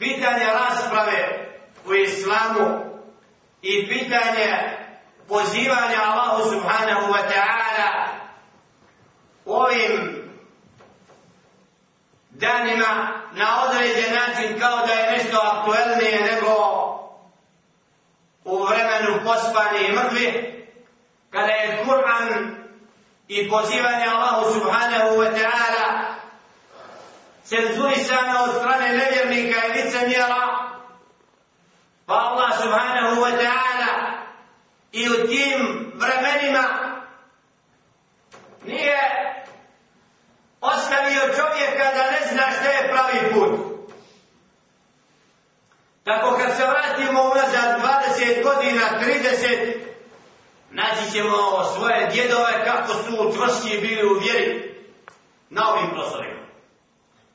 pitanje rasprave u islamu i pitanje pozivanja Allahu subhanahu wa ta'ala ovim danima na određen način kao da je nešto aktuelnije nego u vremenu pospani i mrtvi kada je Kur'an i pozivanje Allahu subhanahu wa ta'ala cenzurisana od strane nevjernika i licemjera pa Allah subhanahu wa ta'ala i u tim vremenima nije ostavio čovjeka da ne zna šta je pravi put. Tako kad se vratimo unazad 20 godina, 30, naći ćemo svoje djedove kako su čvršći bili u vjeri na ovim prostorima.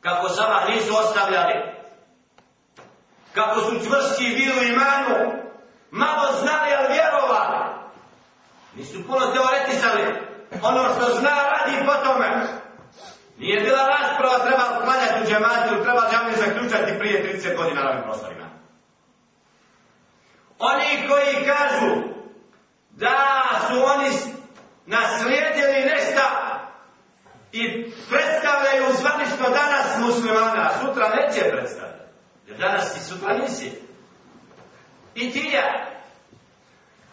Kako sama nisu ostavljali. Kako su čvrsti bili u imanu, malo znali, ali vjerovali. Nisu puno teoretisali. Ono što zna, radi po tome. Nije bila rasprava, treba klanjati u džematu, treba džami zaključati prije 30 godina na ovim prostorima. Oni koji kažu da su oni naslijedili nešto i predstavljaju a predstavlja. Jer danas ti sutra nisi. I ti ja.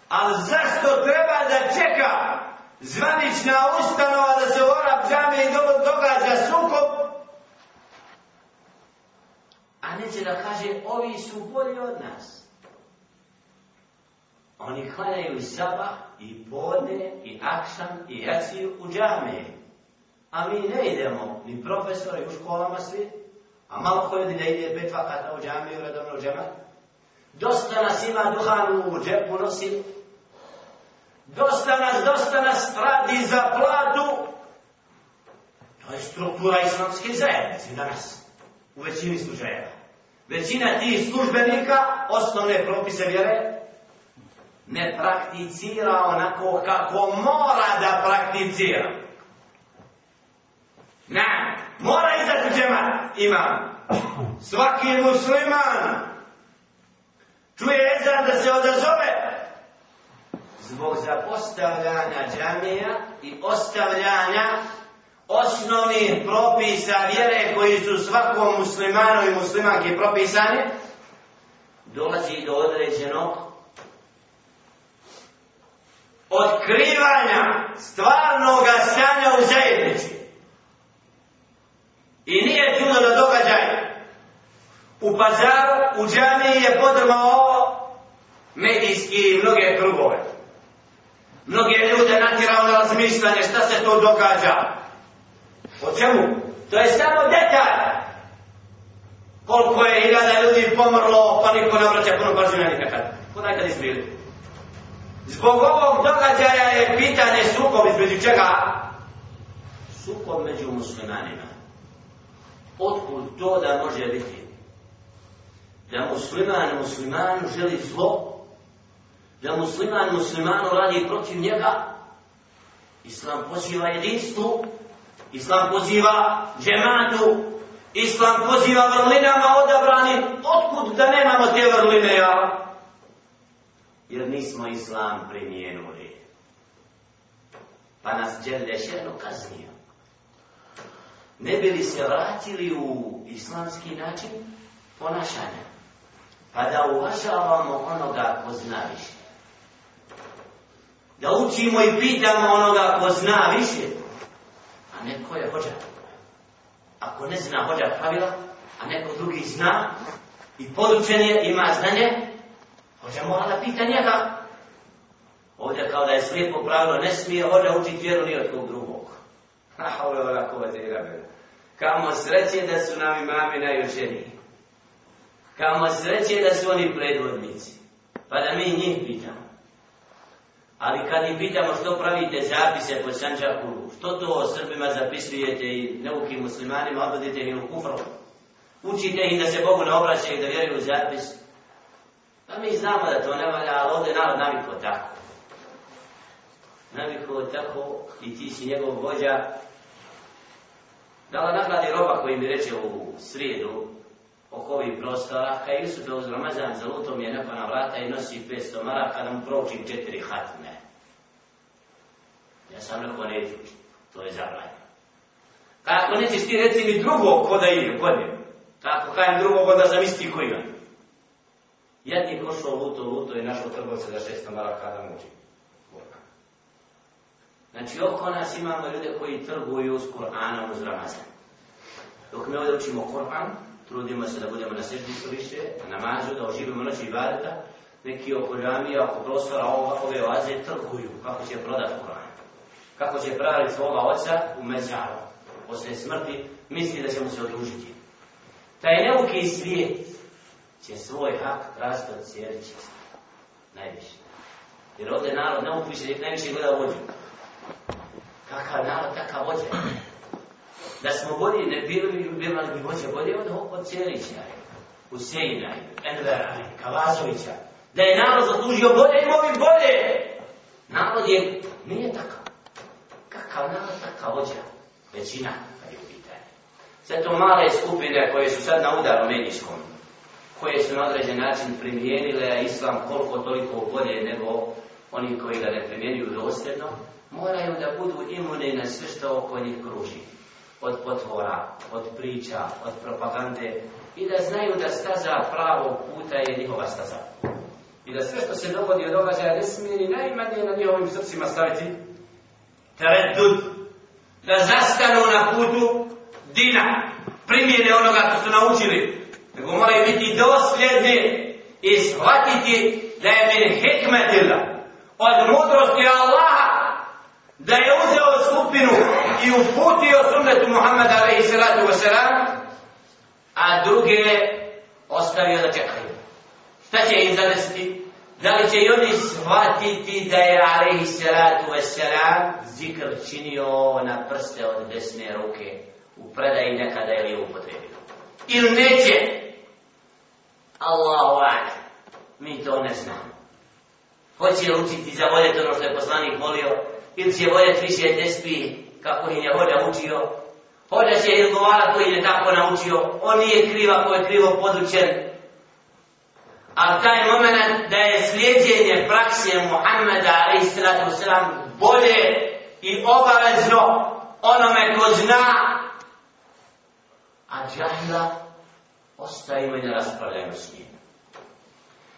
Ali zašto treba da čeka zvanična ustanova da se u Arab džame i događa sukob? A neće da kaže, ovi su bolji od nas. Oni klanjaju i sabah, i podne, i akšan, i jaciju u džame. A mi ne idemo, ni profesori u školama svi, a malo ko ljudi da ide pet vakata u džamiju, redovno u džemat. Dosta nas ima duhan u džepu nosi. Dosta nas, dosta nas radi za platu. To je struktura islamske zajednice danas. U većini slučajeva. Većina tih službenika osnovne propise vjere ne prakticira onako kako mora da prakticira. Ne, mora izaći iman. Ima. Svaki musliman čuje ezan da se odazove zbog zapostavljanja džamija i ostavljanja osnovnih propisa vjere koji su svakom muslimanu i muslimanki propisani dolazi do određenog otkrivanja stvarnog stanja u zajednici. I nije čudo da događaj u pazaru, u džamiji je podrmao medijski mnoge krugove. Mnoge ljude natirao na razmišljanje šta se to događa. O čemu? To je samo detalj. Koliko je hiljada ljudi pomrlo, pa niko ne vraća puno pažnju na nikakad. Ko najkad izbili? Zbog ovog događaja je pitanje sukob između čega? Sukob među muslimanima. Otkud to da može biti? Da musliman muslimanu želi zlo, da musliman muslimanu radi protiv njega, Islam poziva jedinstvu, Islam poziva džematu, Islam poziva vrlinama odabrani, otkud da nemamo te vrline, ja? Jer nismo Islam primijenuli. Pa nas dželde šerno kaznio. Ne bi li se vratili u islamski način ponašanja? Pa da uvažavamo onoga ko zna više da učimo i pitamo onoga ko zna više, a neko je hođa. Ako ne zna hođa pravila, a neko drugi zna i podučen je, ima znanje, hođa mora da pita njega. Ovdje kao da je slijepo pravilo, ne smije hođa učiti vjeru ni od kog drugog. Ha, ovo je ovako vatira, Kamo sreće da su nam imami najučeniji. Kamo sreće da su oni predvodnici. Pa da mi njih pitamo. Ali kad im pitamo što pravite zapise po Sanđaku, što to o Srbima zapisujete i neukim muslimanima, odvodite ih u kufru, učite ih da se Bogu ne obraćaju da vjeruju u zapis, pa mi znamo da to ne valja, ali ovdje narod naviko tako. Naviko tako i ti si njegov vođa. Da li nagradi roba koji mi reče u srijedu, oko ovih prostora, kaj Jusuf je uz Ramazan za lutom je neko na vrata i nosi 500 maraka da mu proučim četiri hatme. Ja sam rekao neću, to je zabranjeno. Kako nećeš ti reci mi drugo ko da ide, ko je. Kako kajem drugog, onda sam isti koji on. Jedni košao luto, luto i našao trgovca za 600 maraka da muči. Znači, oko nas imamo ljude koji trguju s Kur'anom uz Ramazan. Dok mi ovdje učimo Kur'an, trudimo se da budemo na seždi što više, na namazu, da oživimo noć i badeta, neki oko džamija, oko prostora ova, ove oaze trguju kako će prodati Kur'an. Kako će pravi svoga oca u mezaru. Posle smrti misli da će mu se odružiti. Taj neuki svijet će svoj hak tražiti od cijeličica. Najviše. Jer ovdje narod ne upiše, najviše gleda vođu. Kakav narod, takav vođa. Da smo bolji, ne bili, bili bi voće bolje od, od Cijelića, Huseina, Envera, Kavazovića. Da je narod zaslužio bolje i bi bolje. Narod je, nije takav. Kakav narod, takav vođa. Većina, kad je u pitanju. Sve to male skupine koje su sad na udaru medijskom, koje su na određen način primijenile islam koliko toliko bolje nego oni koji ga ne primjenjuju dosljedno, moraju da budu imuni na sve što oko njih kruži. Od potvora, od priča, od propagande i da znaju da staza pravog puta je njihova staza. I da sve što se dogodi od događaja ne smije ni najmanje na njihovim srcima staviti teredud. Da zastanu na putu dina, primjene onoga što su naučili. Nego moraju biti dosljedni i shvatiti da je min hikmet od mudrosti Allaha da je uzeo skupinu i uputio sunnetu Muhammeda alaihi salatu wasalam, a druge ostavio da čekaju. Šta će ih zadesiti? Da li će i oni shvatiti da je alaihi salatu wasalam zikr činio na prste od desne ruke u predaji nekada je li upotrebio? Ili neće? Allahu a'la. Mi to ne znamo. Hoće učiti za voljeti ono što je poslanik molio, ili će voljeti više tespi kako im je volja učio. Hoda će izgovara koji je tako naučio, on nije kriv ako je krivo podučen. Ali taj moment da je slijedjenje prakse Muhammeda alaih sallatu sallam bolje i obavezno onome ko zna, a džahila ostavimo i ne raspravljamo s njim.